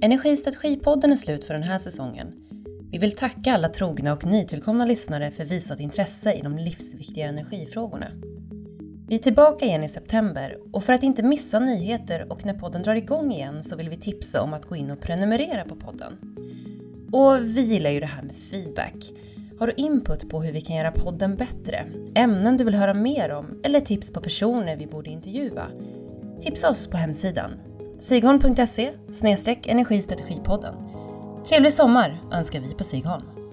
Energistrategipodden är slut för den här säsongen. Vi vill tacka alla trogna och nytillkomna lyssnare för visat intresse i de livsviktiga energifrågorna. Vi är tillbaka igen i september och för att inte missa nyheter och när podden drar igång igen så vill vi tipsa om att gå in och prenumerera på podden. Och vi gillar ju det här med feedback. Har du input på hur vi kan göra podden bättre, ämnen du vill höra mer om eller tips på personer vi borde intervjua? Tipsa oss på hemsidan sigholm.se energistrategipodden. Trevlig sommar önskar vi på Sigholm.